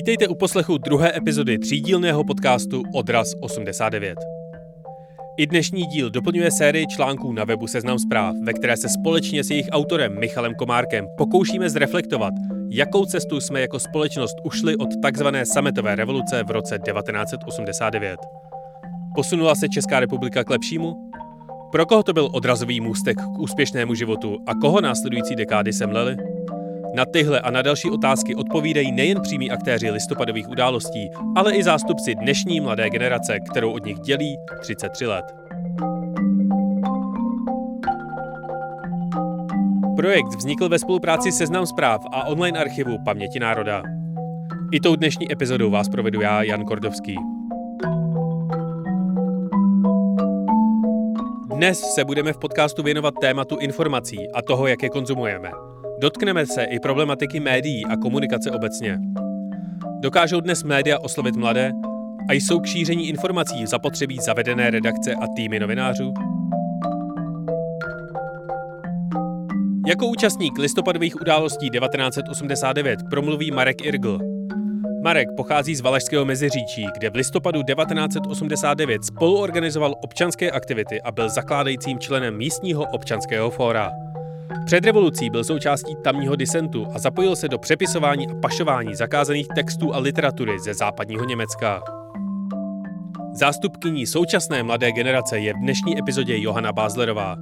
Vítejte u poslechu druhé epizody třídílného podcastu Odraz 89. I dnešní díl doplňuje sérii článků na webu Seznam zpráv, ve které se společně s jejich autorem Michalem Komárkem pokoušíme zreflektovat, jakou cestu jsme jako společnost ušli od takzvané sametové revoluce v roce 1989. Posunula se Česká republika k lepšímu? Pro koho to byl odrazový můstek k úspěšnému životu a koho následující dekády semleli? Na tyhle a na další otázky odpovídají nejen přímí aktéři listopadových událostí, ale i zástupci dnešní mladé generace, kterou od nich dělí 33 let. Projekt vznikl ve spolupráci Seznam zpráv a online archivu Paměti národa. I tou dnešní epizodou vás provedu já, Jan Kordovský. Dnes se budeme v podcastu věnovat tématu informací a toho, jak je konzumujeme. Dotkneme se i problematiky médií a komunikace obecně. Dokážou dnes média oslovit mladé a jsou k šíření informací zapotřebí zavedené redakce a týmy novinářů? Jako účastník listopadových událostí 1989 promluví Marek Irgl. Marek pochází z Valašského Meziříčí, kde v listopadu 1989 spoluorganizoval občanské aktivity a byl zakládajícím členem místního občanského fóra. Před revolucí byl součástí tamního disentu a zapojil se do přepisování a pašování zakázaných textů a literatury ze západního Německa. Zástupkyní současné mladé generace je v dnešní epizodě Johana Bázlerová.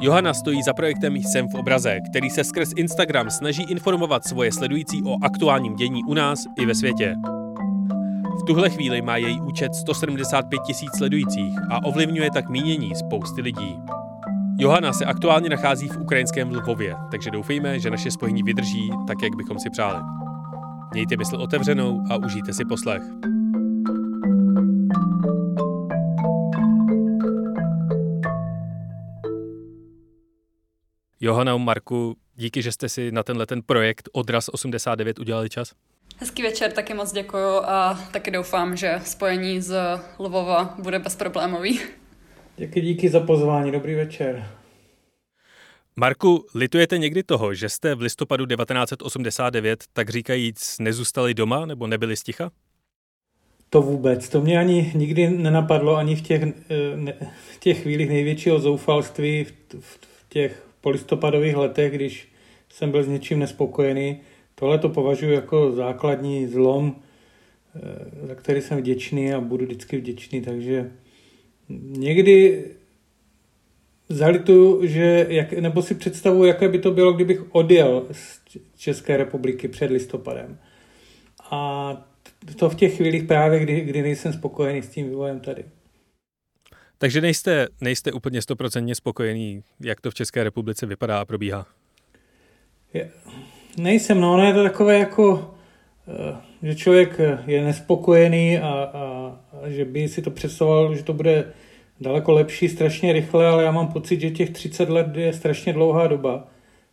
Johana stojí za projektem Jsem v obraze, který se skrz Instagram snaží informovat svoje sledující o aktuálním dění u nás i ve světě. V tuhle chvíli má její účet 175 tisíc sledujících a ovlivňuje tak mínění spousty lidí. Johana se aktuálně nachází v ukrajinském Lvově, takže doufejme, že naše spojení vydrží tak, jak bychom si přáli. Mějte mysl otevřenou a užijte si poslech. Johana, Marku, díky, že jste si na tenhle ten projekt Odraz 89 udělali čas. Hezký večer, taky moc děkuju a taky doufám, že spojení z Lvova bude bezproblémový. Díky, díky za pozvání, dobrý večer. Marku, litujete někdy toho, že jste v listopadu 1989, tak říkajíc, nezůstali doma nebo nebyli sticha? To vůbec, to mě ani nikdy nenapadlo, ani v těch, ne, v těch chvílích největšího zoufalství, v, v, v těch polistopadových letech, když jsem byl s něčím nespokojený. Tohle to považuji jako základní zlom, eh, za který jsem vděčný a budu vždycky vděčný, takže někdy zalituju, že jak, nebo si představuju, jaké by to bylo, kdybych odjel z České republiky před listopadem. A to v těch chvílích právě, kdy, kdy nejsem spokojený s tím vývojem tady. Takže nejste, nejste úplně stoprocentně spokojený, jak to v České republice vypadá a probíhá? Je, nejsem, no, ono je to takové jako, eh, že člověk je nespokojený a, a, a že by si to představoval, že to bude daleko lepší strašně rychle, ale já mám pocit, že těch 30 let je strašně dlouhá doba.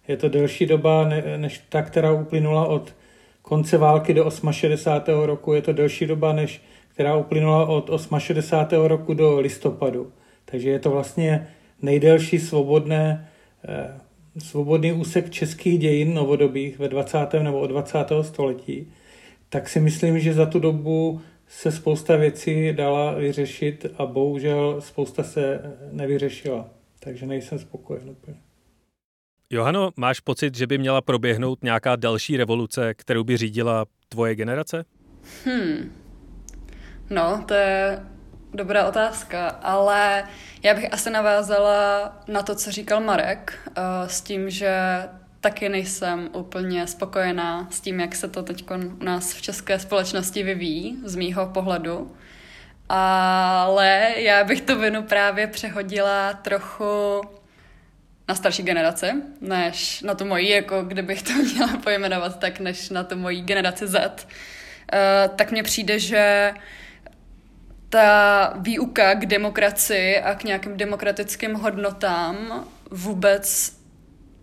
Je to delší doba než ta, která uplynula od konce války do 68. roku. Je to delší doba, než která uplynula od 68. roku do listopadu. Takže je to vlastně nejdelší svobodné, eh, svobodný úsek českých dějin novodobých ve 20. nebo od 20. století. Tak si myslím, že za tu dobu se spousta věcí dala vyřešit a bohužel spousta se nevyřešila. Takže nejsem spokojen úplně. Johano, máš pocit, že by měla proběhnout nějaká další revoluce, kterou by řídila tvoje generace? Hmm. No, to je dobrá otázka, ale já bych asi navázala na to, co říkal Marek, uh, s tím, že taky nejsem úplně spokojená s tím, jak se to teď u nás v české společnosti vyvíjí, z mýho pohledu. Ale já bych tu vinu právě přehodila trochu na starší generaci, než na tu moji, jako kdybych to měla pojmenovat tak, než na tu moji generaci Z. Uh, tak mně přijde, že ta výuka k demokracii a k nějakým demokratickým hodnotám vůbec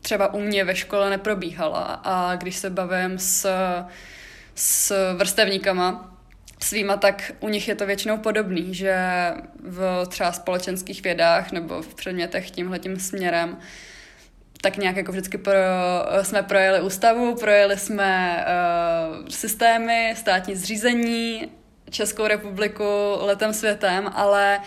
třeba u mě ve škole neprobíhala. A když se bavím s, s vrstevníkama svýma, tak u nich je to většinou podobný, že v třeba společenských vědách nebo v předmětech tímhletím směrem tak nějak jako vždycky pro, jsme projeli ústavu, projeli jsme uh, systémy, státní zřízení, Českou republiku letem světem, ale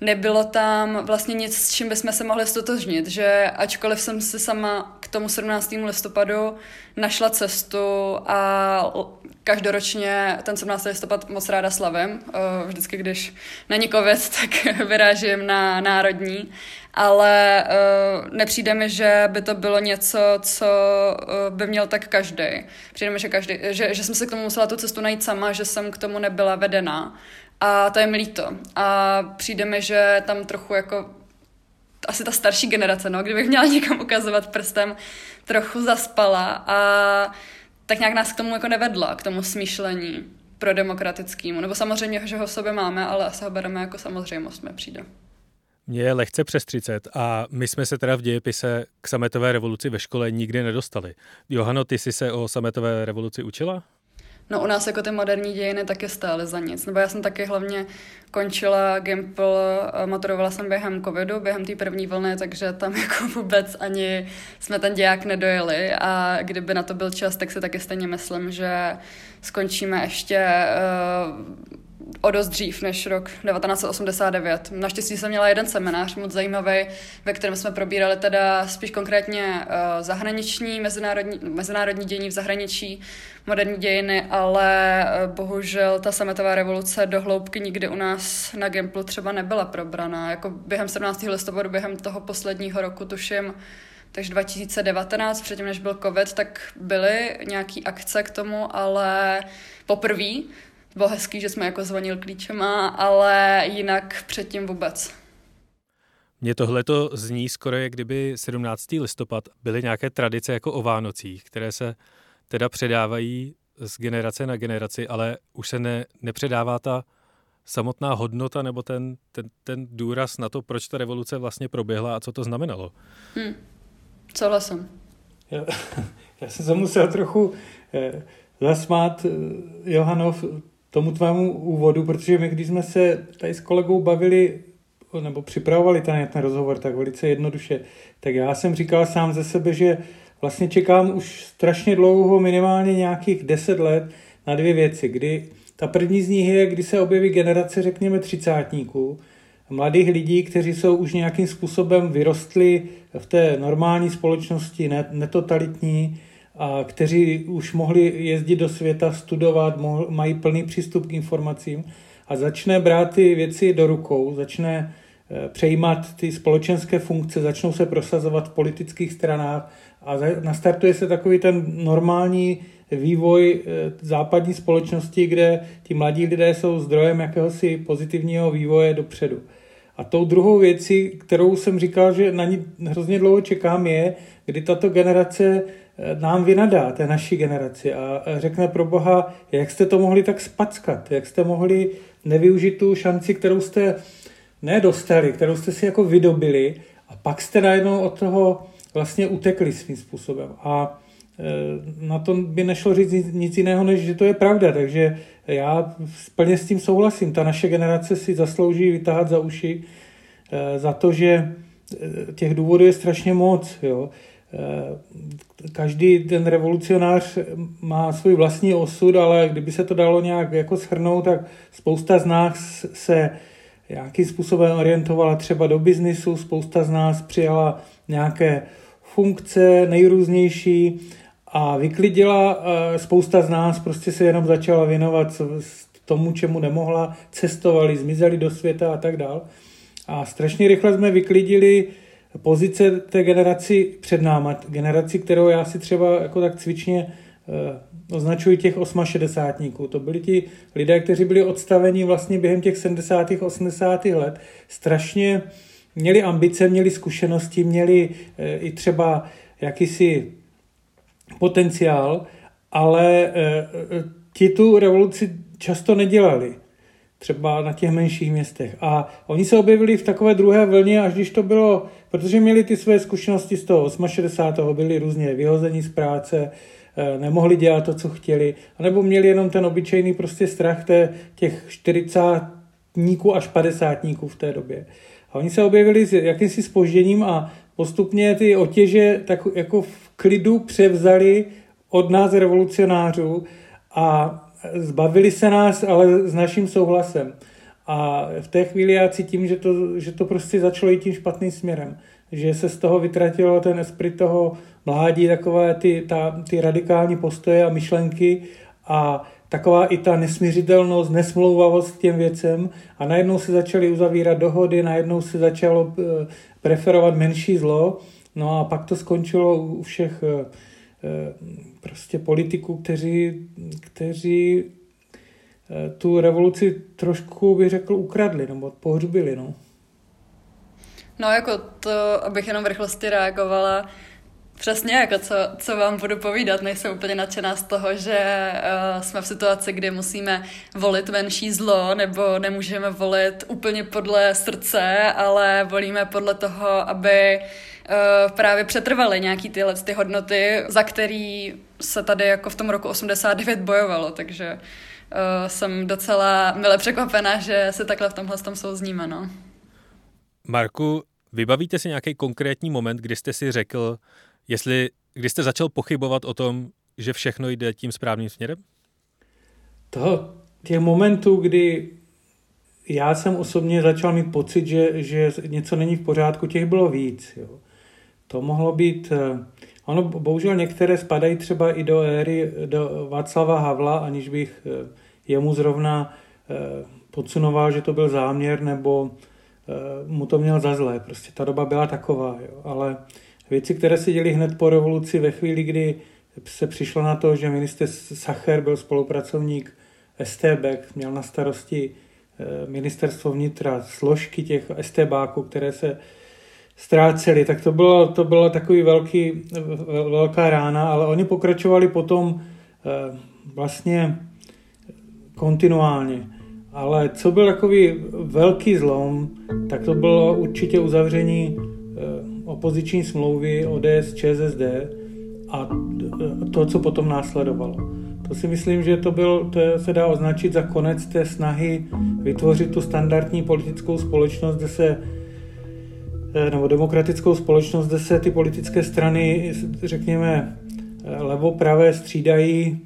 nebylo tam vlastně nic, s čím bychom se mohli stotožnit, že ačkoliv jsem si sama k tomu 17. listopadu našla cestu a každoročně ten 17. listopad moc ráda slavím. Eh, vždycky, když není covid, tak vyrážím na národní, ale uh, nepřijde mi, že by to bylo něco, co uh, by měl tak každý. Přijde mi, že, každý, že, že jsem se k tomu musela tu cestu najít sama, že jsem k tomu nebyla vedena. A to je mi líto. A přijde mi, že tam trochu jako asi ta starší generace, no, kdybych měla někam ukazovat prstem, trochu zaspala a tak nějak nás k tomu jako nevedla, k tomu smýšlení pro demokratickému. Nebo samozřejmě, že ho v sobě máme, ale asi ho bereme jako samozřejmost, mi přijde. Mně je lehce přes 30 a my jsme se teda v dějepise k sametové revoluci ve škole nikdy nedostali. Johano, ty jsi se o sametové revoluci učila? No u nás jako ty moderní dějiny taky stály za nic. Nebo já jsem taky hlavně končila Gimpl, maturovala jsem během covidu, během té první vlny, takže tam jako vůbec ani jsme ten děják nedojeli a kdyby na to byl čas, tak si taky stejně myslím, že skončíme ještě uh, o dost dřív než rok 1989. Naštěstí jsem měla jeden seminář moc zajímavý, ve kterém jsme probírali teda spíš konkrétně uh, zahraniční, mezinárodní, mezinárodní dění v zahraničí, moderní dějiny, ale uh, bohužel ta sametová revoluce do hloubky nikdy u nás na Gimplu třeba nebyla probraná. Jako během 17. listopadu, během toho posledního roku, tuším, takže 2019, předtím než byl covid, tak byly nějaké akce k tomu, ale poprvé bylo hezký, že jsme jako zvonil klíčema, ale jinak předtím vůbec. Mně tohleto zní skoro, jak kdyby 17. listopad byly nějaké tradice jako o Vánocích, které se teda předávají z generace na generaci, ale už se ne, nepředává ta samotná hodnota nebo ten, ten, ten důraz na to, proč ta revoluce vlastně proběhla a co to znamenalo. Hmm. Souhlasím. Já, já jsem se musel trochu eh, zasmát, eh, Johanov, tomu tvému úvodu, protože my, když jsme se tady s kolegou bavili nebo připravovali ten, ten rozhovor tak velice jednoduše, tak já jsem říkal sám ze sebe, že vlastně čekám už strašně dlouho, minimálně nějakých deset let, na dvě věci, kdy ta první z nich je, kdy se objeví generace, řekněme, třicátníků, mladých lidí, kteří jsou už nějakým způsobem vyrostli v té normální společnosti, netotalitní, a kteří už mohli jezdit do světa, studovat, mají plný přístup k informacím a začne brát ty věci do rukou, začne eh, přejímat ty společenské funkce, začnou se prosazovat v politických stranách a nastartuje se takový ten normální vývoj eh, západní společnosti, kde ti mladí lidé jsou zdrojem jakéhosi pozitivního vývoje dopředu. A tou druhou věcí, kterou jsem říkal, že na ní hrozně dlouho čekám, je, kdy tato generace nám vynadá, té naší generaci a řekne pro Boha, jak jste to mohli tak spackat, jak jste mohli nevyužít tu šanci, kterou jste nedostali, kterou jste si jako vydobili a pak jste najednou od toho vlastně utekli svým způsobem. A eh, na to by nešlo říct nic jiného, než že to je pravda, takže já plně s tím souhlasím. Ta naše generace si zaslouží vytáhat za uši eh, za to, že těch důvodů je strašně moc. Jo. Eh, každý ten revolucionář má svůj vlastní osud, ale kdyby se to dalo nějak jako shrnout, tak spousta z nás se nějakým způsobem orientovala třeba do biznisu, spousta z nás přijala nějaké funkce nejrůznější a vyklidila, eh, spousta z nás prostě se jenom začala věnovat tomu, čemu nemohla, cestovali, zmizeli do světa a tak dál. A strašně rychle jsme vyklidili pozice té generaci před náma, generaci, kterou já si třeba jako tak cvičně uh, označuji těch 68. To byli ti lidé, kteří byli odstaveni vlastně během těch 70. 80. let. Strašně měli ambice, měli zkušenosti, měli uh, i třeba jakýsi potenciál, ale uh, ti tu revoluci často nedělali. třeba na těch menších městech. A oni se objevili v takové druhé vlně, až když to bylo, protože měli ty své zkušenosti z toho 68. byli různě vyhození z práce, eh, nemohli dělat to, co chtěli, anebo měli jenom ten obyčejný prostě strach té, těch 40 až 50 v té době. A oni se objevili s jakýmsi spožděním a postupně ty otěže tak jako v klidu převzali od nás revolucionářů a zbavili se nás, ale s naším souhlasem. A v té chvíli já cítím, že to, že to prostě začalo jít tím špatným směrem. Že se z toho vytratilo ten esprit toho mládí, takové ty, ta, ty radikální postoje a myšlenky a taková i ta nesmířitelnost, nesmlouvavost k těm věcem a najednou se začaly uzavírat dohody, najednou se začalo eh, preferovat menší zlo, no a pak to skončilo u všech eh, eh, prostě politiků, kteří, kteří tu revoluci trošku, bych řekl, ukradli nebo pohřbili. No. No jako to, abych jenom v rychlosti reagovala, Přesně, jako co, co vám budu povídat, nejsem úplně nadšená z toho, že uh, jsme v situaci, kdy musíme volit menší zlo, nebo nemůžeme volit úplně podle srdce, ale volíme podle toho, aby uh, právě přetrvaly nějaký tyhle ty hodnoty, za který se tady jako v tom roku 89 bojovalo, takže uh, jsem docela mile překvapená, že se takhle v tomhle tom souzníme, no. Marku, vybavíte si nějaký konkrétní moment, kdy jste si řekl, jestli, kdy jste začal pochybovat o tom, že všechno jde tím správným směrem? To, těch momentů, kdy já jsem osobně začal mít pocit, že, že něco není v pořádku, těch bylo víc. Jo. To mohlo být, eh, ono bohužel některé spadají třeba i do éry do Václava Havla, aniž bych eh, jemu zrovna eh, podsunoval, že to byl záměr, nebo mu to měl za zlé. Prostě ta doba byla taková. Jo. Ale Věci, které se děly hned po revoluci ve chvíli, kdy se přišlo na to, že minister Sacher byl spolupracovník STB, měl na starosti eh, ministerstvo vnitra, složky těch STBáků, které se ztrácely, tak to bylo, to bylo takový velký, velká rána, ale oni pokračovali potom eh, vlastně kontinuálně. Ale co byl takový velký zlom, tak to bylo určitě uzavření opoziční smlouvy ODS, ČSSD a to, co potom následovalo. To si myslím, že to, byl, to se dá označit za konec té snahy vytvořit tu standardní politickou společnost, kde se eh, nebo demokratickou společnost, kde se ty politické strany, řekněme, levo-pravé střídají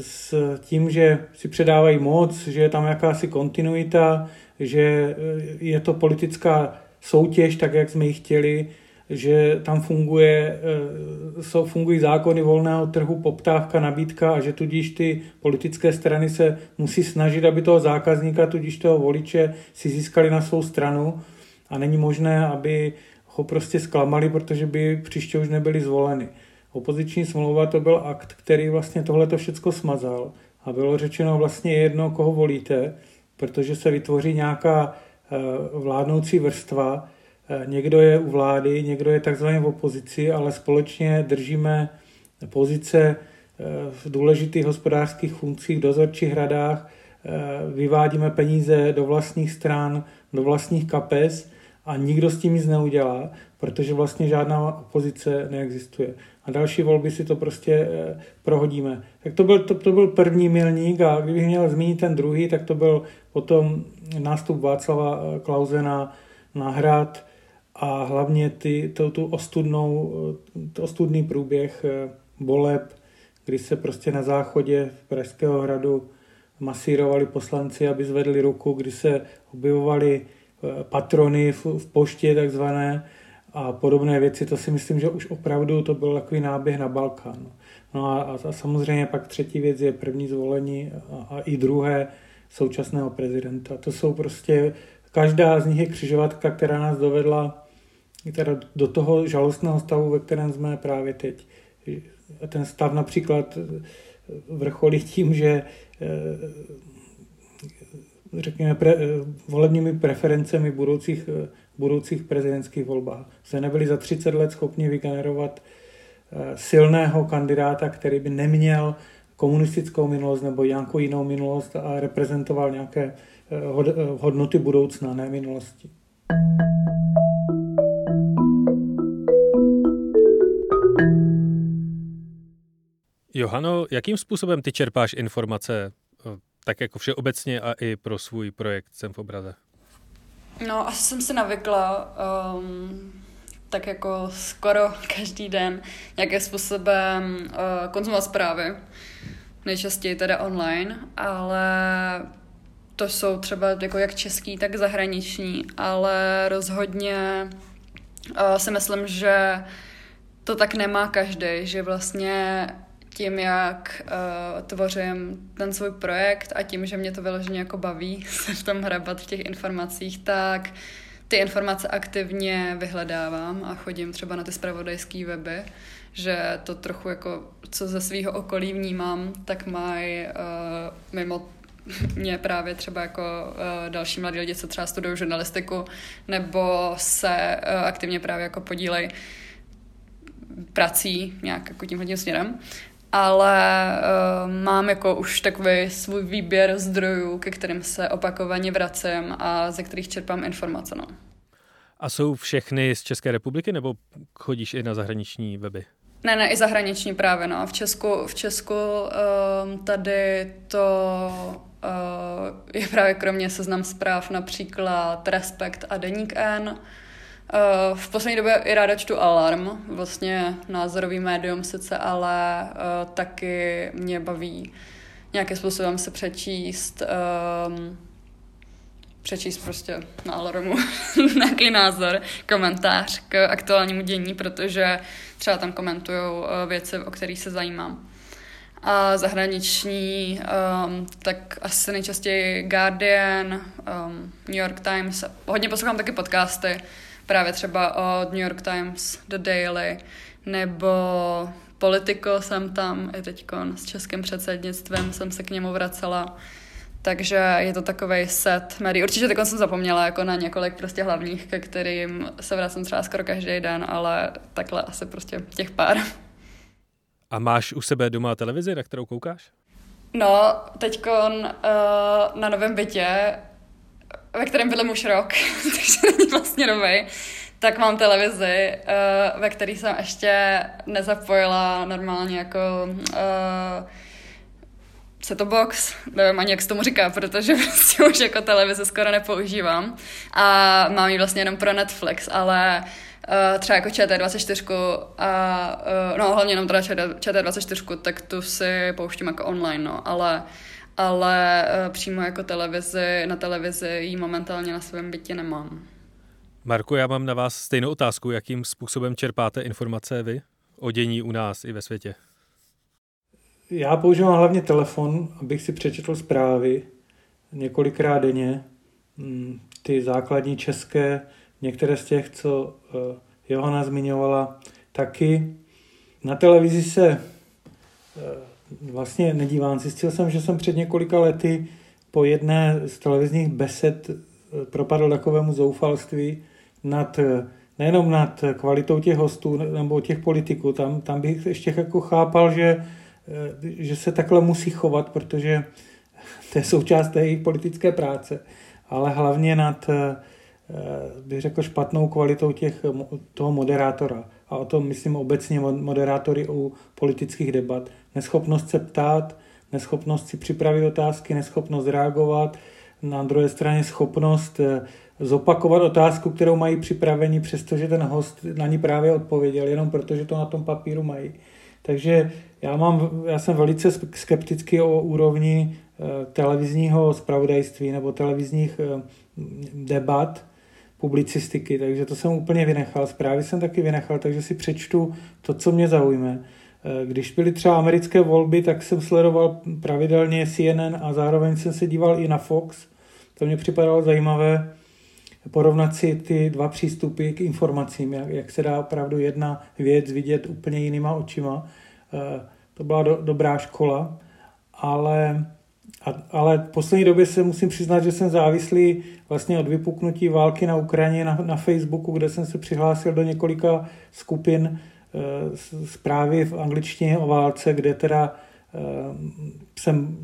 s tím, že si předávají moc, že je tam jakási kontinuita, že eh, je to politická soutěž, tak jak jsme ji chtěli, že tam funguje, eh, jsou, fungují zákony volného trhu, poptávka, nabídka a že tudíž ty politické strany se musí snažit, aby toho zákazníka, tudíž toho voliče si získali na svou stranu a není možné, aby ho prostě zklamali, protože by příště už nebyli zvoleni. Opoziční smlouva to byl akt, který vlastně tohle to všechno smazal. A bylo řečeno vlastně jedno, koho volíte, protože se vytvoří nějaká eh, vládnoucí vrstva, Eh, někdo je u vlády, někdo je takzvaně v opozici, ale společně držíme pozice eh, v důležitých hospodářských funkcích, dozorčích radách, vyvádíme peníze do vlastních stran, do vlastních kapes a nikdo s tím nic neudělá, protože vlastně žádná opozice neexistuje. A další volby si to prostě prohodíme. Tak to byl, to, to byl první milník a kdybych měl zmínit ten druhý, tak to byl potom nástup Václava Klauze na, na hrad, a hlavně ty, to, tu ostudnou, to ostudný průběh eh, voleb, kdy se prostě na záchodě v Pražského hradu masírovali poslanci, aby zvedli ruku, kdy se objevovali eh, patrony v, v poště takzvané a podobné věci, to si myslím, že už opravdu to byl takový náběh na Balkán. No a, a samozřejmě pak třetí věc je první zvolení a, a i druhé současného prezidenta. To jsou prostě, každá z nich je křižovatka, která nás dovedla teda do toho žalostného stavu, ve kterém jsme právě teď. Ten stav například vrcholí tím, že eh, řekněme, pre, volebními preferencemi budoucích, budoucích prezidentských volbách. Se nebyli za 30 let schopni vygenerovat eh, silného kandidáta, který by neměl komunistickou minulost nebo nějakou jinou minulost a reprezentoval nějaké hodnoty budoucna, ne minulosti. Johano, jakým způsobem ty čerpáš informace tak jako všeobecně a i pro svůj projekt Jsem v obraze? No, asi jsem si navykla um, tak jako skoro každý den nějakým způsobem uh, konzumovat zprávy. Nejčastěji teda online, ale to jsou třeba jako jak český, tak zahraniční, ale rozhodně uh, si myslím, že to tak nemá každý, že vlastně tím, jak uh, tvořím ten svůj projekt a tím, že mě to vyloženě jako baví se v tom hrabat v těch informacích, tak ty informace aktivně vyhledávám a chodím třeba na ty spravodajské weby, že to trochu jako, co ze svého okolí vnímám, tak mají uh, mimo mě právě třeba jako uh, další mladí lidi, co třeba studují žurnalistiku, nebo se uh, aktivně právě jako podílejí prací nějak jako tím hodně směrem ale uh, mám jako už takový svůj výběr zdrojů, ke kterým se opakovaně vracím a ze kterých čerpám informace. No. A jsou všechny z České republiky nebo chodíš i na zahraniční weby? Ne, ne, i zahraniční právě, no. V Česku, v Česku um, tady to uh, je právě kromě seznam zpráv například Respekt a Deník N, Uh, v poslední době i ráda čtu Alarm, vlastně názorový médium sice, ale uh, taky mě baví nějakým způsobem se přečíst, um, přečíst prostě na Alarmu nějaký názor, komentář k aktuálnímu dění, protože třeba tam komentují uh, věci, o kterých se zajímám. A zahraniční, um, tak asi nejčastěji Guardian, um, New York Times, hodně poslouchám taky podcasty, právě třeba od New York Times, The Daily, nebo Politico jsem tam, i teď s českým předsednictvem jsem se k němu vracela. Takže je to takový set médií. Určitě teď jsem zapomněla jako na několik prostě hlavních, ke kterým se vracím třeba skoro každý den, ale takhle asi prostě těch pár. A máš u sebe doma televizi, na kterou koukáš? No, teď uh, na novém bytě ve kterém bydlím už rok, takže není vlastně nový, tak mám televizi, uh, ve které jsem ještě nezapojila normálně jako uh, set box, nevím ani jak se tomu říká, protože prostě už jako televizi skoro nepoužívám. A mám ji vlastně jenom pro Netflix, ale uh, třeba jako ČT24 a uh, no hlavně jenom teda ČT24, tak tu si pouštím jako online, no, ale ale uh, přímo jako televizi, na televizi ji momentálně na svém bytě nemám. Marku, já mám na vás stejnou otázku. Jakým způsobem čerpáte informace vy o dění u nás i ve světě? Já používám hlavně telefon, abych si přečetl zprávy několikrát denně. Mm, ty základní české, některé z těch, co eh, Johana zmiňovala, taky. Na televizi se eh, vlastně nedívám. Zjistil jsem, že jsem před několika lety po jedné z televizních besed eh, propadl takovému zoufalství nad, eh, nejenom nad kvalitou těch hostů nebo těch politiků, tam, tam bych ještě jako chápal, že, eh, že se takhle musí chovat, protože to je součást té jejich politické práce, ale hlavně nad, bych řekl, špatnou kvalitou těch, toho moderátora. A o tom myslím obecně moderátory u politických debat. Neschopnost se ptát, neschopnost si připravit otázky, neschopnost reagovat, na druhé straně schopnost eh, zopakovat otázku, kterou mají připraveni, přestože ten host na ní právě odpověděl, jenom protože to na tom papíru mají. Takže já, mám, já jsem velice skeptický o úrovni eh, televizního spravodajství nebo televizních eh, debat, publicistiky, takže to jsem úplně vynechal. Zprávy jsem taky vynechal, takže si přečtu to, co mě zaujme. Eh, když byly třeba americké volby, tak jsem sledoval pravidelně CNN a zároveň jsem se díval i na Fox. To mě připadalo zajímavé porovnat si ty dva přístupy k informacím, jak, jak se dá opravdu jedna věc vidět úplně jinýma očima. Eh, to byla do, dobrá škola, ale, a, ale v poslední době se musím přiznat, že jsem závislý vlastně od vypuknutí války na Ukrajině na, na Facebooku, kde jsem se přihlásil do několika skupin, Eh, zprávy v angličtině o válce, kde teda eh, jsem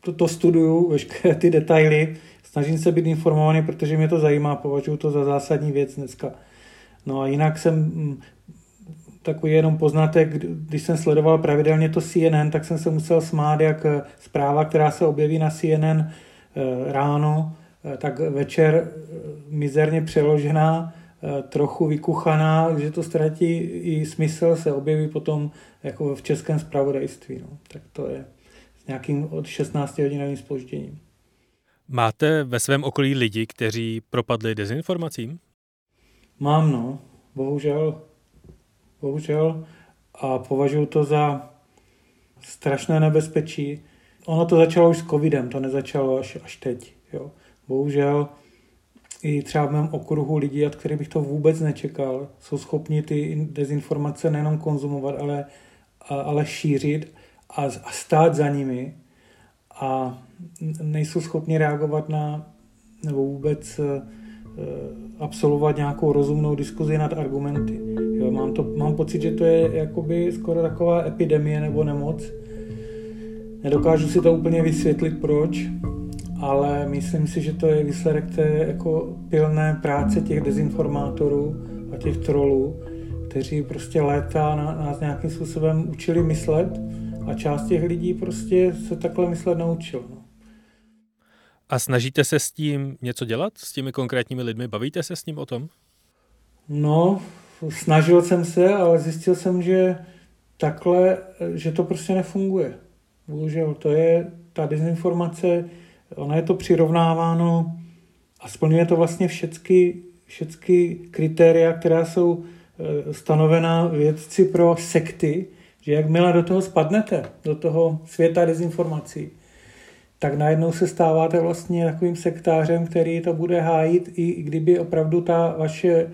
to, to studuju, veškeré ty detaily, snažím se být informovaný, protože mě to zajímá, považuji to za zásadní věc dneska. No a jinak jsem mm, takový jenom poznatek, když jsem sledoval pravidelně to CNN, tak jsem se musel smát, jak eh, zpráva, která se objeví na CNN eh, ráno, eh, tak večer mizerně přeložená, trochu vykuchaná, že to ztratí i smysl, se objeví potom jako v českém spravodajství. No. Tak to je s nějakým od 16 hodinovým spožděním. Máte ve svém okolí lidi, kteří propadli dezinformacím? Mám, no. Bohužel bohužel, a považuji to za strašné nebezpečí. Ono to začalo už s covidem, to nezačalo až, až teď. Jo. Bohužel i třeba v mém okruhu lidí, od kterých bych to vůbec nečekal, jsou schopni ty dezinformace nejenom konzumovat, ale, ale šířit a, a stát za nimi a nejsou schopni reagovat na nebo vůbec Eh, absolvovat nějakou rozumnou diskuzi nad argumenty. Jo, mám, to, mám pocit, že to je jakoby skoro taková epidemie nebo nemoc. Nedokážu si to úplně vysvětlit, proč, ale myslím si, že to je výsledek té jako pilné práce těch dezinformátorů a těch trolů, kteří prostě léta nás nějakým způsobem učili myslet a část těch lidí prostě se takhle myslet naučil. No. A snažíte se s tím něco dělat? S těmi konkrétními lidmi? Bavíte se s ním o tom? No, snažil jsem se, ale zjistil jsem, že takhle, že to prostě nefunguje. Bohužel, to je ta dezinformace, ona je to přirovnáváno a splňuje to vlastně všechny, všechny kritéria, která jsou e, stanovená vědci pro sekty, že jakmile do toho spadnete, do toho světa dezinformací, tak najednou se stáváte vlastně takovým sektářem, který to bude hájit, i kdyby opravdu ta vaše eh,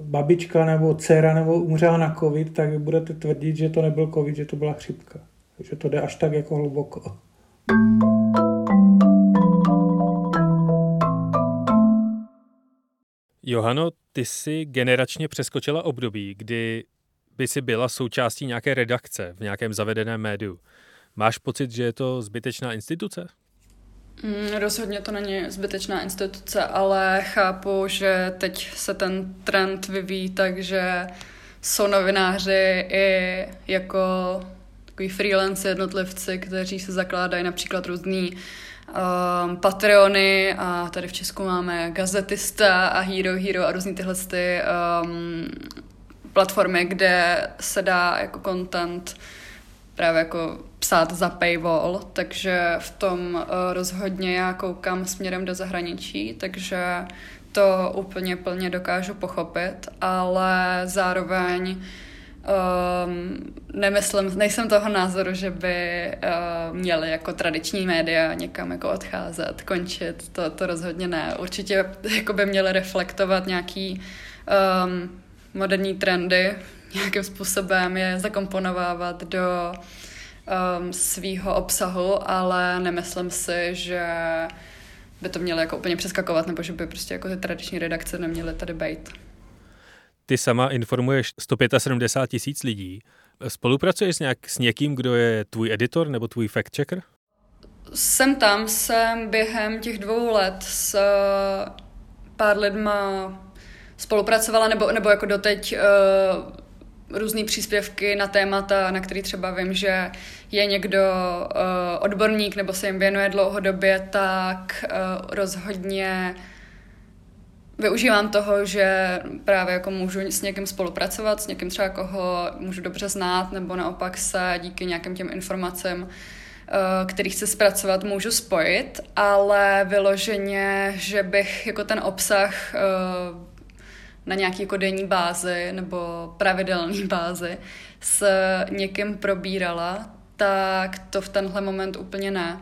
babička nebo dcera nebo umřela na covid, tak budete tvrdit, že to nebyl covid, že to byla chřipka. Takže to jde až tak jako hluboko. Johano, ty jsi generačně přeskočila období, kdy by si byla součástí nějaké redakce v nějakém zavedeném médiu. Máš pocit, že je to zbytečná instituce? Mm, rozhodně to není zbytečná instituce, ale chápu, že teď se ten trend vyvíjí tak, že jsou novináři i jako takový freelance jednotlivci, kteří se zakládají například různý um, Patreony a tady v Česku máme Gazetista a Hero Hero a různý tyhle ty, um, platformy, kde se dá jako content právě jako psát za paywall, takže v tom uh, rozhodně já koukám směrem do zahraničí, takže to úplně plně dokážu pochopit, ale zároveň um, nemyslím, nejsem toho názoru, že by uh, měli jako tradiční média někam jako odcházet, končit, to, to rozhodně ne. Určitě jako by měli reflektovat nějaký um, moderní trendy, nějakým způsobem je zakomponovávat do um, svýho obsahu, ale nemyslím si, že by to mělo jako úplně přeskakovat, nebo že by prostě jako ty tradiční redakce neměly tady být. Ty sama informuješ 175 tisíc lidí. Spolupracuješ nějak s někým, kdo je tvůj editor nebo tvůj fact-checker? Jsem tam, jsem během těch dvou let s pár lidma spolupracovala, nebo, nebo jako doteď uh, různé příspěvky na témata, na který třeba vím, že je někdo uh, odborník nebo se jim věnuje dlouhodobě, tak uh, rozhodně využívám toho, že právě jako můžu s někým spolupracovat, s někým třeba koho můžu dobře znát, nebo naopak se díky nějakým těm informacím, který chci zpracovat, můžu spojit, ale vyloženě, že bych jako ten obsah na nějaký jako denní bázi nebo pravidelný bázi s někým probírala, tak to v tenhle moment úplně ne.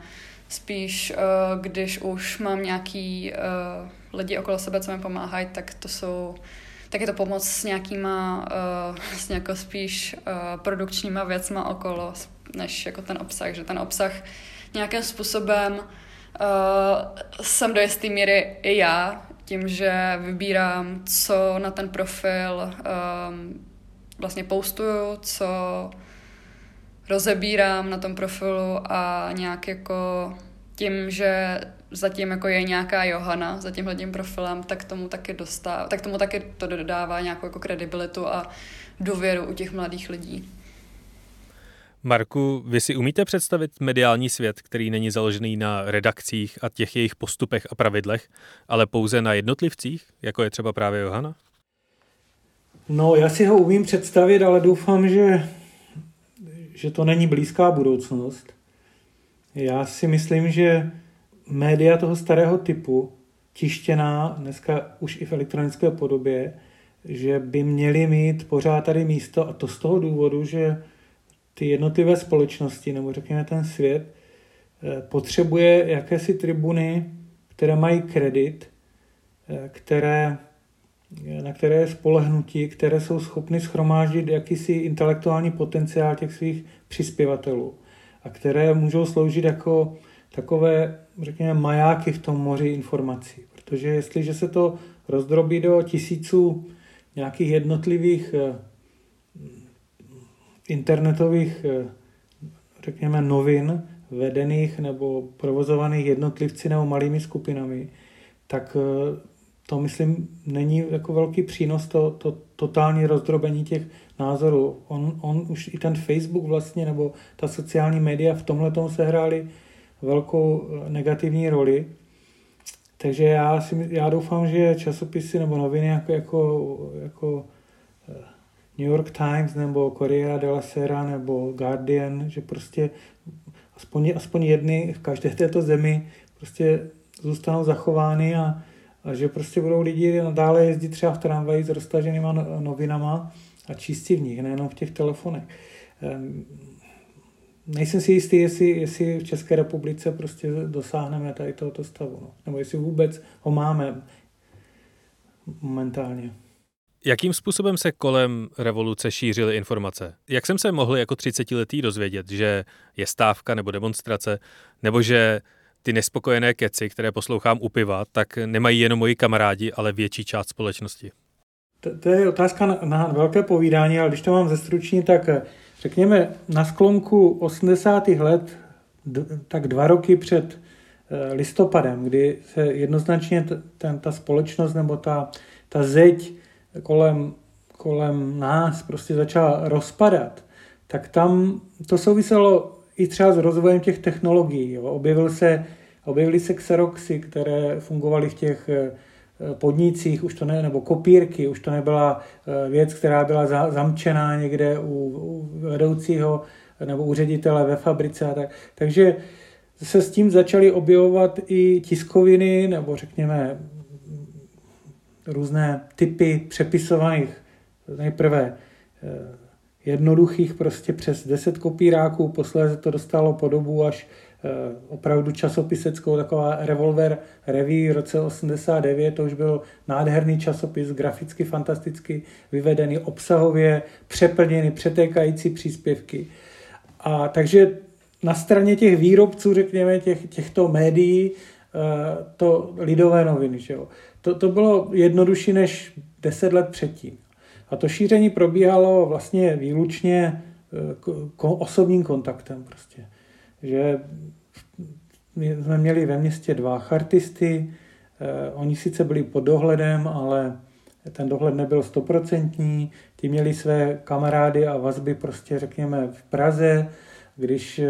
Spíš, eh, když už mám nějaký eh, lidi okolo sebe, co mi pomáhají, tak to jsou tak je to pomoc s nějakýma uh, vlastně jako spíš uh, produkčníma věcma okolo, než jako ten obsah, že ten obsah nějakým způsobem jsem do jisté míry i já, tím, že vybírám, co na ten profil um, vlastně postuju, co rozebírám na tom profilu a nějak jako tím, že zatím jako je nějaká Johana za tímhle tím profilem, tak tomu taky dostává, tak tomu taky to dodává nějakou jako kredibilitu a důvěru u těch mladých lidí. Marku, vy si umíte představit mediální svět, který není založený na redakcích a těch jejich postupech a pravidlech, ale pouze na jednotlivcích, jako je třeba právě Johana? No, já si ho umím představit, ale doufám, že, že to není blízká budoucnost. Já si myslím, že média toho starého typu, tištěná dneska už i v elektronické podobě, že by měly mít pořád tady místo a to z toho důvodu, že ty jednotlivé společnosti, nebo řekněme ten svět, eh, potřebuje jakési tribuny, které mají kredit, eh, které, na které je spolehnutí, které jsou schopny schromáždit jakýsi intelektuální potenciál těch svých přispěvatelů a které můžou sloužit jako takové, řekněme, majáky v tom moři informací. Protože jestliže se to rozdrobí do tisíců nějakých jednotlivých eh, internetových, eh, řekněme, novin vedených nebo provozovaných jednotlivci nebo malými skupinami, tak eh, to, myslím, není jako velký přínos to, to totální rozdrobení těch názorů. On, on už i ten Facebook vlastně, nebo ta sociální média v tomhle tom sehráli velkou eh, negativní roli. Takže já, si, já doufám, že časopisy nebo noviny jako, jako, jako New York Times nebo Corriere della Sera nebo Guardian, že prostě aspoň, aspoň jedny v každé této zemi prostě zůstanou zachovány a, a že prostě budou lidi nadále jezdit třeba v tramvaji s roztaženýma no, novinama a číst si v nich, nejenom v těch telefonech. Um, nejsem si jistý, jestli, jestli v České republice prostě dosáhneme tady tohoto stavu, no. nebo jestli vůbec ho máme momentálně. Jakým způsobem se kolem revoluce šířily informace? Jak jsem se mohl jako 30-letý dozvědět, že je stávka nebo demonstrace, nebo že ty nespokojené keci, které poslouchám u piva, tak nemají jenom moji kamarádi, ale větší část společnosti? To, to je otázka na, na velké povídání, ale když to mám zestručnit, tak eh, řekněme na sklonku 80. let, tak dva roky před eh, listopadem, kdy se jednoznačně ten, ta společnost nebo ta, ta zeď kolem, kolem nás prostě začala rozpadat, tak tam to souviselo i třeba s rozvojem těch technologií. Jo. Objevil se, objevily se Xeroxy, které fungovaly v těch eh, podnicích, už to ne, nebo kopírky, už to nebyla eh, věc, která byla za, zamčená někde u, u vedoucího nebo u ředitele ve fabrice. A tak. Takže se s tím začaly objevovat i tiskoviny, nebo řekněme různé typy přepisovaných, nejprve eh, jednoduchých prostě přes 10 kopíráků, posléze to dostalo podobu až eh, opravdu časopiseckou, taková Revolver Review v roce 89, to už byl nádherný časopis, graficky fantasticky vyvedený, obsahově přeplněný, přetékající příspěvky. A takže na straně těch výrobců, řekněme, těch, těchto médií, eh, to lidové noviny, že jo to, to bylo jednodušší než deset let předtím. A to šíření probíhalo vlastně výlučně eh, osobním kontaktem prostě. Že my jsme měli ve městě dva chartisty, eh, oni sice byli pod dohledem, ale ten dohled nebyl stoprocentní, ti měli své kamarády a vazby prostě řekněme v Praze, když eh,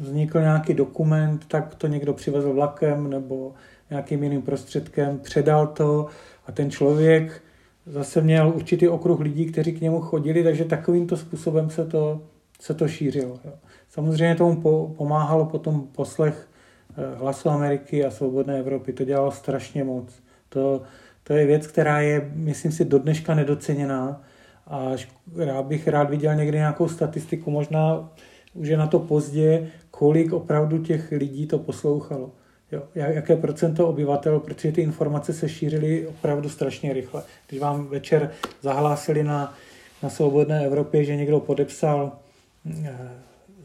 vznikl nějaký dokument, tak to někdo přivezl vlakem nebo nějakým jiným prostředkem, předal to a ten člověk zase měl určitý okruh lidí, kteří k němu chodili, takže takovýmto způsobem se to, se to šířilo. Jo. Samozřejmě tomu po, pomáhalo potom poslech eh, Hlasu Ameriky a Svobodné Evropy. To dělalo strašně moc. To, to je věc, která je, myslím si, do dneška nedoceněná a rád bych rád viděl někdy nějakou statistiku, možná už je na to pozdě, kolik opravdu těch lidí to poslouchalo. Jo, jaké procento obyvatel, protože ty informace se šířily opravdu strašně rychle. Když vám večer zahlásili na, na Svobodné Evropě, že někdo podepsal e,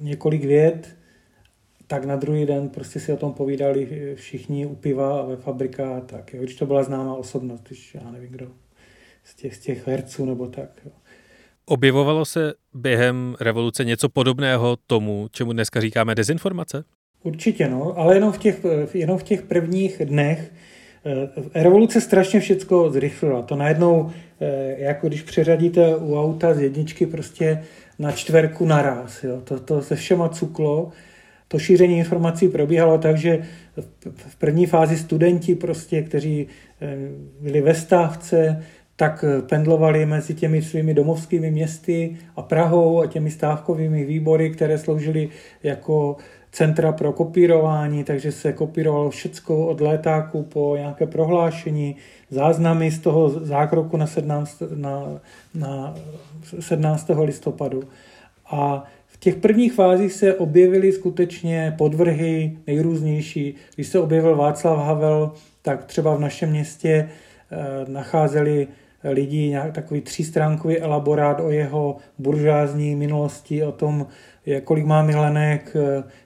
několik vět, tak na druhý den prostě si o tom povídali všichni u piva a ve fabrikách, tak jo, když to byla známá osobnost, když já nevím kdo, z těch, z těch herců nebo tak. Jo. Objevovalo se během revoluce něco podobného tomu, čemu dneska říkáme dezinformace? Určitě, no, ale jenom v těch, jenom v těch prvních dnech eh, revoluce strašně všecko zrychlila. To najednou, eh, jako když přeřadíte u auta z jedničky prostě na čtverku naraz, jo. To, to se všema cuklo. To šíření informací probíhalo tak, že v první fázi studenti prostě, kteří eh, byli ve stávce, tak pendlovali mezi těmi svými domovskými městy a Prahou a těmi stávkovými výbory, které sloužily jako centra pro kopírování, takže se kopírovalo všecko od létáku po nějaké prohlášení, záznamy z toho zákroku na 17, na, na 17. listopadu. A v těch prvních fázích se objevily skutečně podvrhy nejrůznější. Když se objevil Václav Havel, tak třeba v našem městě eh, nacházeli lidí nějak takový třístránkový elaborát o jeho buržázní minulosti, o tom, kolik má milenek,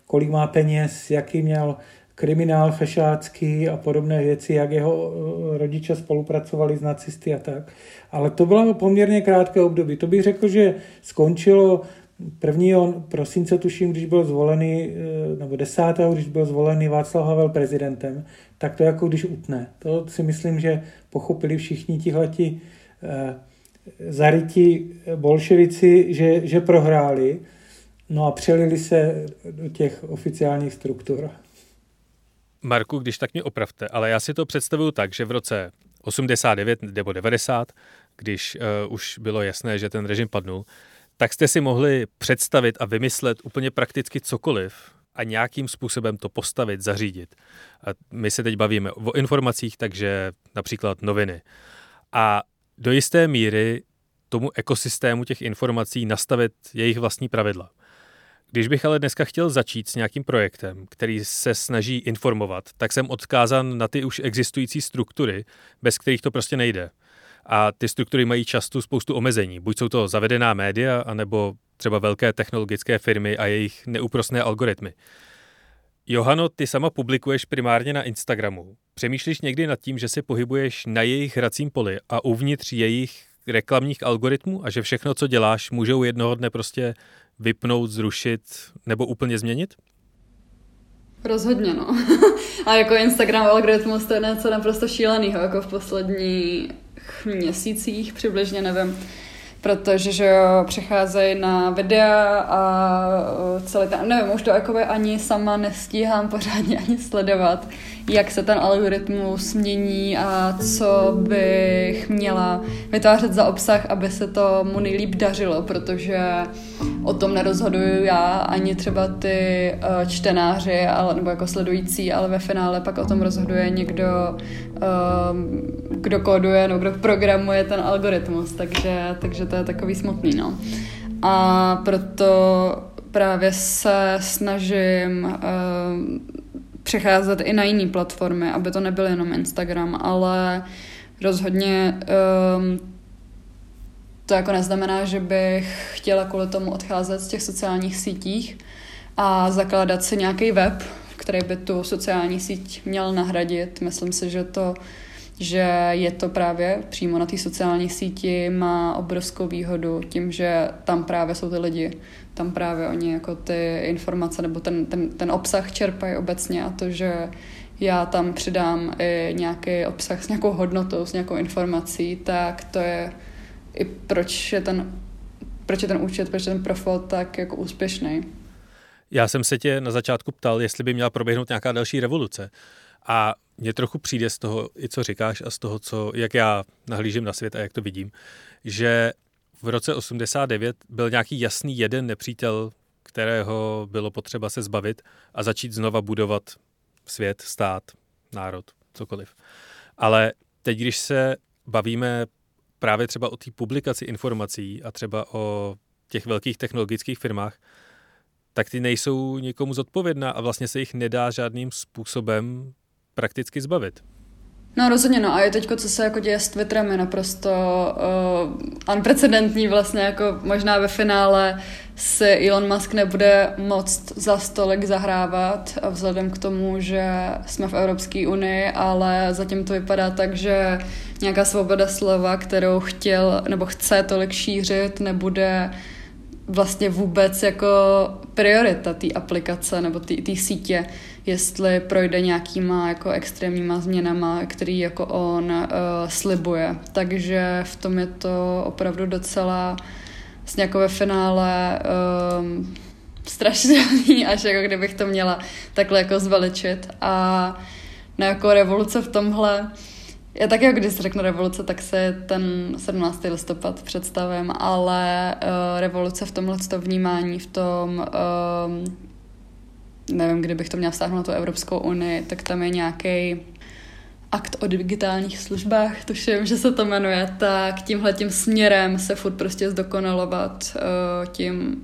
kolik má peněz, jaký měl kriminál fešácký a podobné věci, jak jeho eh, rodiče spolupracovali s nacisty a tak. Ale to bylo poměrně krátké období. To bych řekl, že skončilo 1. prosince, tuším, když byl zvolený, eh, nebo 10. když byl zvolený Václav Havel prezidentem, tak to jako když utne. To si myslím, že pochopili všichni tihleti eh, zarytí bolševici, že, že prohráli No a přelili se do těch oficiálních struktur. Marku, když tak mě opravte, ale já si to představuju tak, že v roce 89 nebo 90, když uh, už bylo jasné, že ten režim padnul, tak jste si mohli představit a vymyslet úplně prakticky cokoliv a nějakým způsobem to postavit, zařídit. A my se teď bavíme o informacích, takže například noviny. A do jisté míry tomu ekosystému těch informací nastavit jejich vlastní pravidla. Když bych ale dneska chtěl začít s nějakým projektem, který se snaží informovat, tak jsem odkázan na ty už existující struktury, bez kterých to prostě nejde. A ty struktury mají často spoustu omezení. Buď jsou to zavedená média, anebo třeba velké technologické firmy a jejich neúprostné algoritmy. Johano, ty sama publikuješ primárně na Instagramu. Přemýšlíš někdy nad tím, že se pohybuješ na jejich hracím poli a uvnitř jejich reklamních algoritmů a že všechno, co děláš, můžou jednoho dne prostě vypnout, zrušit nebo úplně změnit? Rozhodně, no. a jako Instagram algoritmus to je něco naprosto šíleného, jako v posledních měsících přibližně, nevím protože že jo, přecházejí na videa a celý ten, nevím, už to jako ani sama nestíhám pořádně ani sledovat, jak se ten algoritmus mění a co bych měla vytvářet za obsah, aby se to mu nejlíp dařilo, protože o tom nerozhoduju já, ani třeba ty eh, čtenáři, ale, nebo jako sledující, ale ve finále pak o tom rozhoduje někdo, ehm, kdo kóduje, no, kdo programuje ten algoritmus, takže, takže to je takový smutný, no. A proto právě se snažím uh, přecházet i na jiné platformy, aby to nebyl jenom Instagram, ale rozhodně um, to jako neznamená, že bych chtěla kvůli tomu odcházet z těch sociálních sítích a zakládat si nějaký web, který by tu sociální síť měl nahradit. Myslím si, že to že je to právě přímo na té sociální síti má obrovskou výhodu tím, že tam právě jsou ty lidi, tam právě oni jako ty informace nebo ten, ten, ten obsah čerpají obecně a to, že já tam přidám i nějaký obsah s nějakou hodnotou, s nějakou informací, tak to je i proč je ten, proč je ten účet, proč je ten profil tak jako úspěšný. Já jsem se tě na začátku ptal, jestli by měla proběhnout nějaká další revoluce. A mně trochu přijde z toho, i co říkáš a z toho, co, jak já nahlížím na svět a jak to vidím, že v roce 89 byl nějaký jasný jeden nepřítel, kterého bylo potřeba se zbavit a začít znova budovat svět, stát, národ, cokoliv. Ale teď, když se bavíme právě třeba o té publikaci informací a třeba o těch velkých technologických firmách, tak ty nejsou nikomu zodpovědná a vlastně se jich nedá žádným způsobem prakticky zbavit. No rozhodně no a je teď, co se jako děje s Twitterem, je naprosto uh, unprecedentní vlastně, jako možná ve finále si Elon Musk nebude moc za stolik zahrávat a vzhledem k tomu, že jsme v Evropské unii, ale zatím to vypadá tak, že nějaká svoboda slova, kterou chtěl nebo chce tolik šířit, nebude vlastně vůbec jako priorita té aplikace nebo té sítě, jestli projde nějakýma jako extrémníma změnama, který jako on uh, slibuje. Takže v tom je to opravdu docela vlastně jako ve finále um, strašidelný, až jako kdybych to měla takhle jako zveličit. A no jako revoluce v tomhle, já tak jako když řeknu revoluce, tak se ten 17. listopad představím, ale uh, revoluce v tomhle to vnímání, v tom, uh, nevím, kdybych to měla vztáhnout na tu Evropskou unii, tak tam je nějaký akt o digitálních službách, tuším, že se to jmenuje, tak tímhle tím směrem se furt prostě zdokonalovat uh, tím,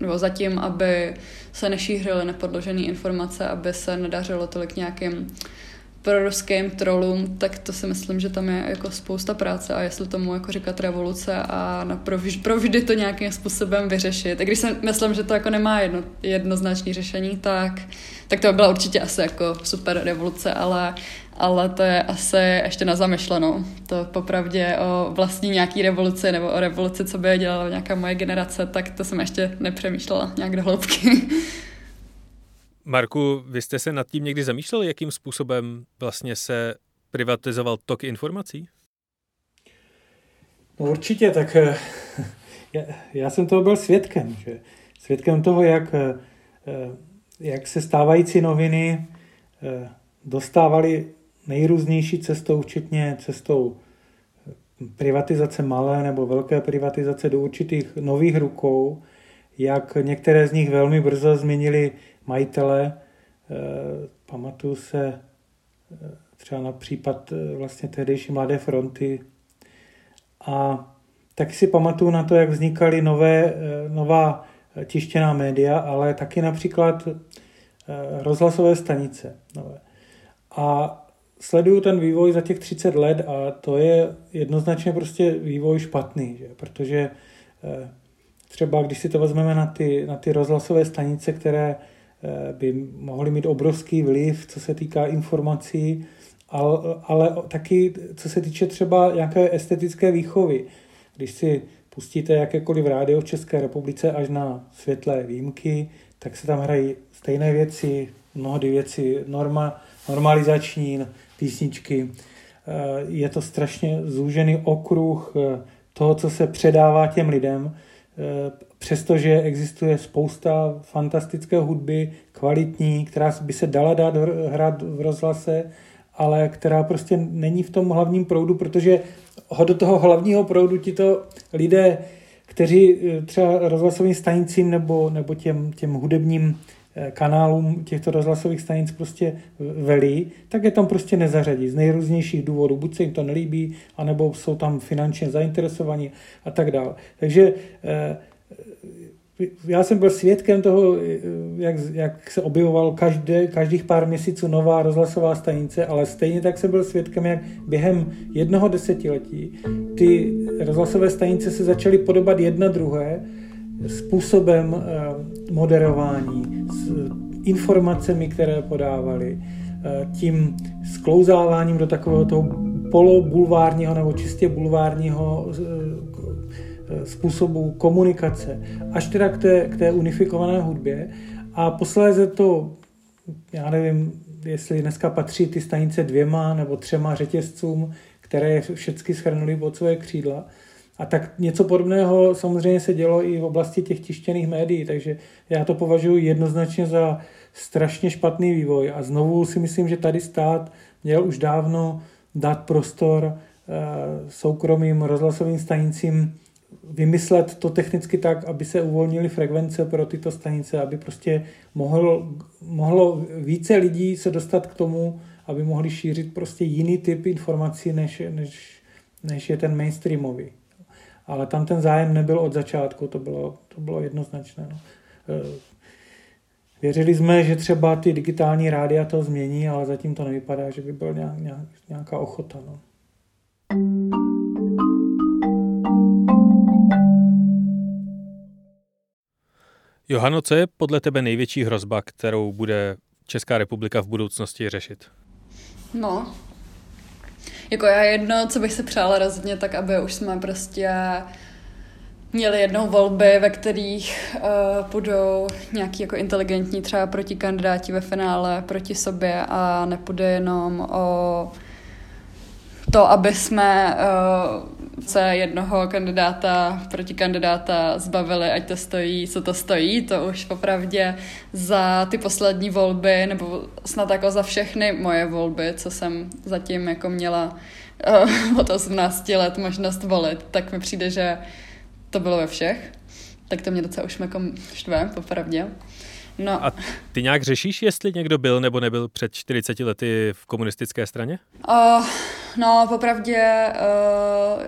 nebo zatím, aby se nešířily nepodložené informace, aby se nedařilo tolik nějakým pro ruským trolům, tak to si myslím, že tam je jako spousta práce a jestli tomu jako říkat revoluce a provždy to nějakým způsobem vyřešit. A když si myslím, že to jako nemá jedno, jednoznačné řešení, tak, tak to by byla určitě asi jako super revoluce, ale, ale to je asi ještě na zamyšlenou. To popravdě o vlastní nějaký revoluci nebo o revoluci, co by dělala nějaká moje generace, tak to jsem ještě nepřemýšlela nějak do hloubky. Marku, vy jste se nad tím někdy zamýšleli, jakým způsobem vlastně se privatizoval tok informací? No určitě, tak eh, já, já jsem toho byl svědkem, že svědkem toho, jak, eh, jak se stávající noviny eh, dostávaly nejrůznější cestou, včetně cestou privatizace malé nebo velké privatizace do určitých nových rukou, jak některé z nich velmi brzo změnili majitele. Eh, pamatuju se eh, třeba na případ eh, vlastně tehdejší Mladé fronty a taky si pamatuju na to, jak vznikaly nové, nová tištěná média, ale taky například rozhlasové stanice nové. A sleduju ten vývoj za těch 30 let a to je jednoznačně prostě vývoj špatný, že? protože třeba když si to vezmeme na ty, na ty rozhlasové stanice, které by mohly mít obrovský vliv, co se týká informací, ale, ale taky co se týče třeba nějaké estetické výchovy. Když si pustíte jakékoliv rádio v České republice až na světlé výjimky, tak se tam hrají stejné věci, mnohdy věci norma, normalizační, písničky. Eh, je to strašně zúžený okruh eh, toho, co se předává těm lidem přestože existuje spousta fantastické hudby, kvalitní, která by se dala dát hrát v rozhlase, ale která prostě není v tom hlavním proudu, protože do toho hlavního proudu ti to lidé, kteří eh, třeba rozhlasovým stanicím nebo, nebo těm, těm hudebním eh, kanálům těchto rozhlasových stanic prostě velí, tak je tam prostě nezařadí z nejrůznějších důvodů. Buď se jim to nelíbí, anebo jsou tam finančně zainteresovaní a tak dále. Takže eh, já jsem byl svědkem toho, jak, jak se objevoval každé, každých pár měsíců nová rozhlasová stanice, ale stejně tak jsem byl svědkem, jak během jednoho desetiletí ty rozhlasové stanice se začaly podobat jedna druhé způsobem eh, moderování, s informacemi, které podávali, eh, tím sklouzáváním do takového toho polobulvárního nebo čistě bulvárního eh, způsobu komunikace, až teda k té, k té unifikované hudbě. A posléze to, já nevím, jestli dneska patří ty stanice dvěma nebo třema řetězcům, které všechny schrnuli pod svoje křídla. A tak něco podobného samozřejmě se dělo i v oblasti těch tištěných médií, takže já to považuji jednoznačně za strašně špatný vývoj. A znovu si myslím, že tady stát měl už dávno dát prostor eh, soukromým rozhlasovým stanicím vymyslet to technicky tak, aby se uvolnily frekvence pro tyto stanice, aby prostě mohlo, mohlo více lidí se dostat k tomu, aby mohli šířit prostě jiný typ informací, než, než, než je ten mainstreamový. Ale tam ten zájem nebyl od začátku, to bylo, to bylo jednoznačné. No. E, věřili jsme, že třeba ty digitální rádia to změní, ale zatím to nevypadá, že by byla nějak, nějaká ochota. No. Johano, co je podle tebe největší hrozba, kterou bude Česká republika v budoucnosti řešit? No, jako já jedno, co bych se přála rozhodně, tak aby už jsme prostě měli jednou volby, ve kterých uh, budou nějaký jako inteligentní třeba protikandidáti ve finále proti sobě a nepůjde jenom o to, aby jsme uh, se jednoho kandidáta proti kandidáta zbavili, ať to stojí, co to stojí, to už popravdě za ty poslední volby, nebo snad jako za všechny moje volby, co jsem zatím jako měla uh, od 18 let možnost volit, tak mi přijde, že to bylo ve všech. Tak to mě docela už jako štve, popravdě. No. A ty nějak řešíš, jestli někdo byl nebo nebyl před 40 lety v komunistické straně? Uh, no, popravdě uh,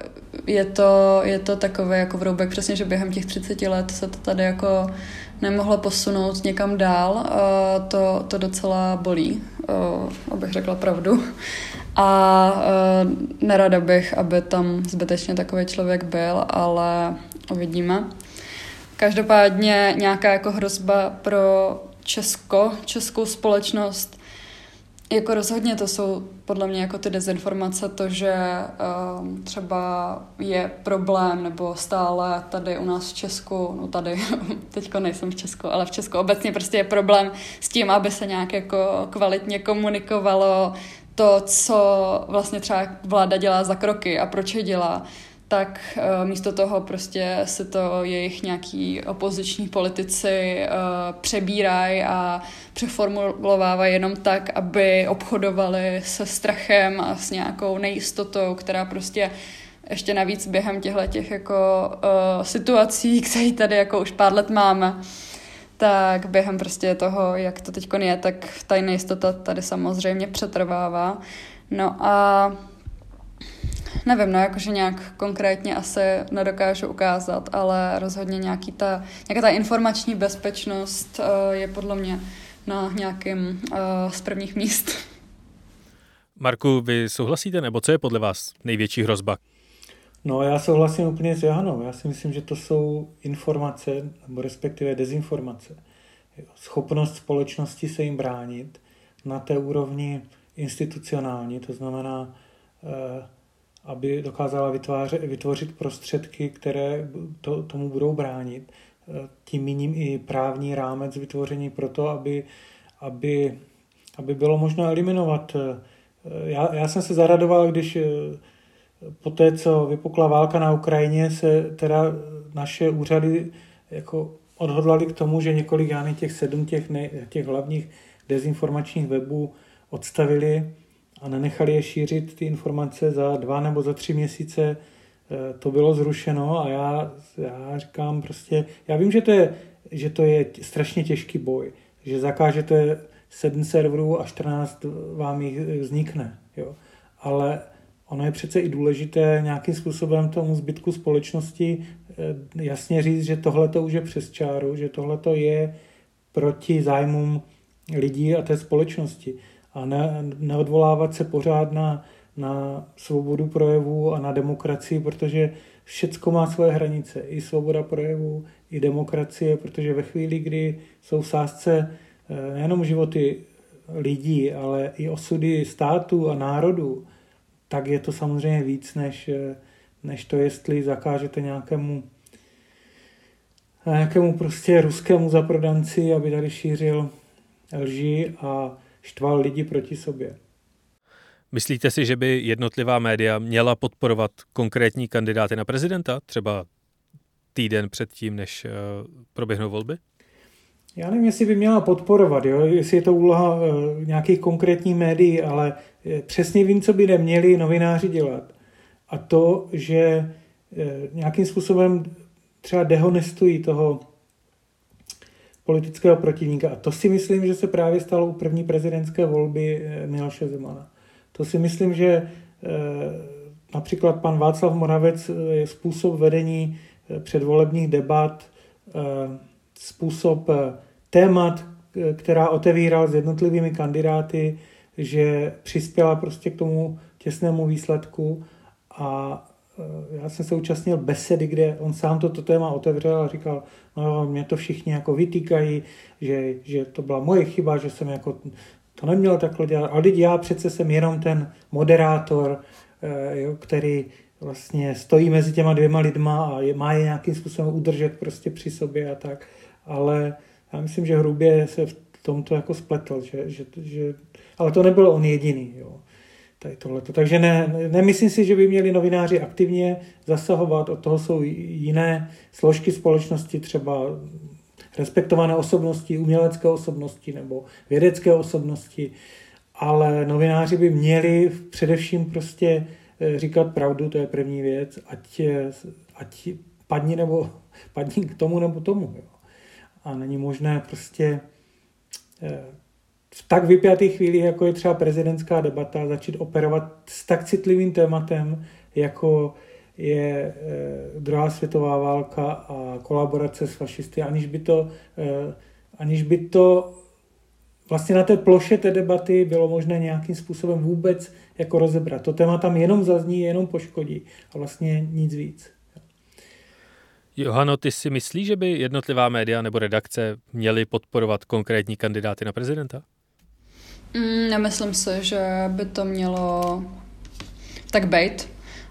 je, to, je to takové jako vroubek, přesně, že během těch 30 let se to tady jako nemohlo posunout někam dál. Uh, to, to docela bolí, uh, abych řekla pravdu. A uh, nerada bych, aby tam zbytečně takový člověk byl, ale uvidíme. Každopádně nějaká jako hrozba pro Česko, českou společnost, jako rozhodně to jsou podle mě jako ty dezinformace, to, že um, třeba je problém nebo stále tady u nás v Česku, no tady, teďko nejsem v Česku, ale v Česku obecně prostě je problém s tím, aby se nějak jako kvalitně komunikovalo to, co vlastně třeba vláda dělá za kroky a proč je dělá tak uh, místo toho prostě se to jejich nějaký opoziční politici uh, přebírají a přeformulovávají jenom tak, aby obchodovali se strachem a s nějakou nejistotou, která prostě ještě navíc během těchto těch jako uh, situací, které tady jako už pár let máme, tak během prostě toho, jak to teď je, tak ta nejistota tady samozřejmě přetrvává. No a nevím, no jakože nějak konkrétně asi nedokážu ukázat, ale rozhodně nějaký ta, nějaká ta informační bezpečnost uh, je podle mě na nějakým uh, z prvních míst. Marku, vy souhlasíte, nebo co je podle vás největší hrozba? No já souhlasím úplně s Johanou. Já si myslím, že to jsou informace, nebo respektive dezinformace. Schopnost společnosti se jim bránit na té úrovni institucionální, to znamená eh, aby dokázala vytvářet, vytvořit prostředky, které to, tomu budou bránit. Tím míním i právní rámec vytvoření pro to, aby, aby, aby bylo možno eliminovat. Já, já jsem se zaradoval, když eh, po té, co vypukla válka na Ukrajině, se teda naše úřady jako odhodlali k tomu, že několik, já těch sedm těch, ne, těch hlavních dezinformačních webů odstavili a nenechali je šířit ty informace za dva nebo za tři měsíce, eh, to bylo zrušeno a já, já říkám prostě, já vím, že to je, že to je strašně těžký boj, že zakážete sedm serverů a 14 vám jich vznikne, jo. ale ono je přece i důležité nějakým způsobem tomu zbytku společnosti eh, jasně říct, že tohle to už je přes čáru, že tohle to je proti zájmům lidí a té společnosti a ne, neodvolávat se pořád na, na svobodu projevu a na demokracii, protože všecko má svoje hranice. I svoboda projevu, i demokracie, protože ve chvíli, kdy jsou v sázce eh, nejenom životy lidí, ale i osudy států a národů, tak je to samozřejmě víc, než, eh, než to, jestli zakážete nějakému nějakému prostě ruskému zaprodanci, aby tady šířil lži a štval lidi proti sobě. Myslíte si, že by jednotlivá média měla podporovat konkrétní kandidáty na prezidenta, třeba týden předtím, než eh, proběhnou volby? Já nevím, jestli by měla podporovat, jo? jestli je to úloha uh, nějakých konkrétních médií, ale eh, přesně vím, co by neměli novináři dělat. A to, že nějakým způsobem třeba dehonestují toho politického protivníka. A to si myslím, že se právě stalo u první prezidentské volby eh, Miloše Zemana. To si myslím, že eh, například pan Václav Moravec eh, je způsob vedení předvolebních debat, způsob témat, která otevíral s jednotlivými kandidáty, že přispěla prostě k tomu těsnému výsledku a já jsem se účastnil besedy, kde on sám toto téma otevřel a říkal, no mě to všichni jako vytýkají, že, že to byla moje chyba, že jsem jako to neměl takhle dělat, ale já přece jsem jenom ten moderátor, eh, jo, který vlastně stojí mezi těma dvěma lidma a je, má je nějakým způsobem udržet prostě při sobě a tak. Ale já myslím, že hrubě se v tomto jako spletl, že, že, že ale to nebyl on jediný. Jo. Tady tohleto. Takže ne, nemyslím si, že by měli novináři aktivně zasahovat, od toho jsou jiné složky společnosti, třeba respektované osobnosti, umělecké osobnosti nebo vědecké osobnosti, ale novináři by měli především prostě eh, říkat pravdu, to je první věc, ať, ať padni nebo padni k tomu nebo tomu. Jo. A není možné prostě eh, v tak vypjatých chvílích, jako je třeba prezidentská debata, začít operovat s tak citlivým tématem, jako je e, druhá světová válka a kolaborace s fašisty, aniž by to, e, aniž by to vlastně na té ploše té debaty bylo možné nějakým způsobem vůbec jako rozebrat. To téma tam jenom zazní, jenom poškodí a vlastně nic víc. Johano, ty si myslíš, že by jednotlivá média nebo redakce měly podporovat konkrétní kandidáty na prezidenta? Mm, nemyslím si, že by to mělo tak být,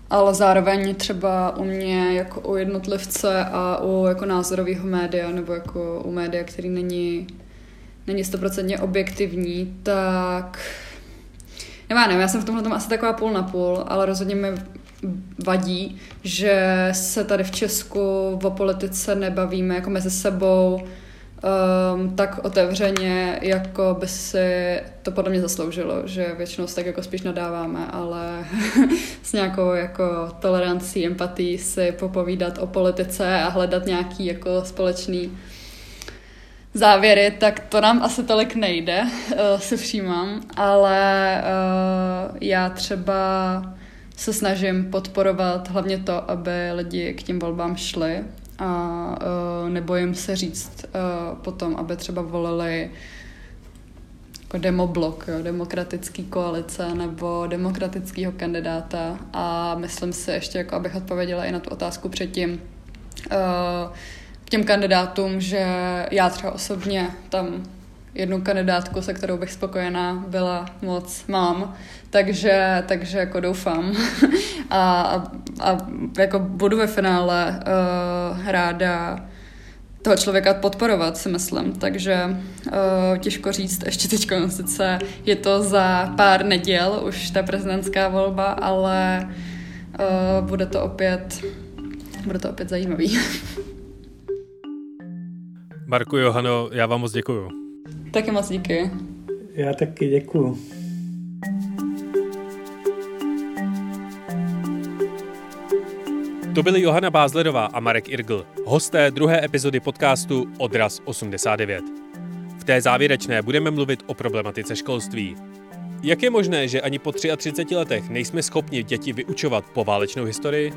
ale zároveň třeba u mě jako u jednotlivce a u jako názorového média nebo jako u média, který není není stoprocentně objektivní, tak nebo nevím, já jsem v tomhle tom asi taková půl na půl, ale rozhodně mi vadí, že se tady v Česku o politice nebavíme jako mezi sebou, um, tak otevřeně, jako by si to podle mě zasloužilo, že většinou tak jako spíš nadáváme, ale s nějakou jako tolerancí, empatí si popovídat o politice a hledat nějaký jako společný závěry, tak to nám asi tolik nejde, uh, si všímám, ale uh, já třeba se snažím podporovat hlavně to, aby lidi k těm volbám šli a uh, nebojím se říct uh, potom, aby třeba volili jako demoblok, jo, demokratický koalice nebo demokratického kandidáta. A myslím si ještě, jako abych odpověděla i na tu otázku předtím, uh, těm kandidátům, že já třeba osobně tam jednu kandidátku, se kterou bych spokojená byla moc, mám. Takže, takže jako doufám. a, a, a jako budu ve finále uh, ráda toho člověka podporovat, si myslím. Takže uh, těžko říct, ještě teď sice je to za pár neděl, už ta prezidentská volba, ale uh, bude to opět bude to opět zajímavý. Marku Johano, já vám moc děkuju. Taky moc díky. Já taky děkuju. To byly Johana Bázlerová a Marek Irgl, hosté druhé epizody podcastu Odraz 89. V té závěrečné budeme mluvit o problematice školství. Jak je možné, že ani po 33 letech nejsme schopni děti vyučovat poválečnou historii?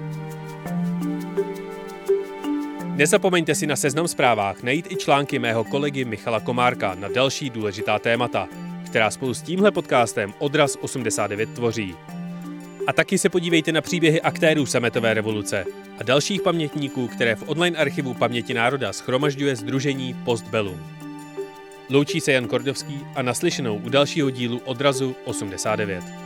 Nezapomeňte si na seznam zprávách najít i články mého kolegy Michala Komárka na další důležitá témata, která spolu s tímhle podcastem Odraz 89 tvoří. A taky se podívejte na příběhy aktérů sametové revoluce a dalších pamětníků, které v online archivu Paměti národa schromažďuje Združení Postbellum. Loučí se Jan Kordovský a naslyšenou u dalšího dílu Odrazu 89.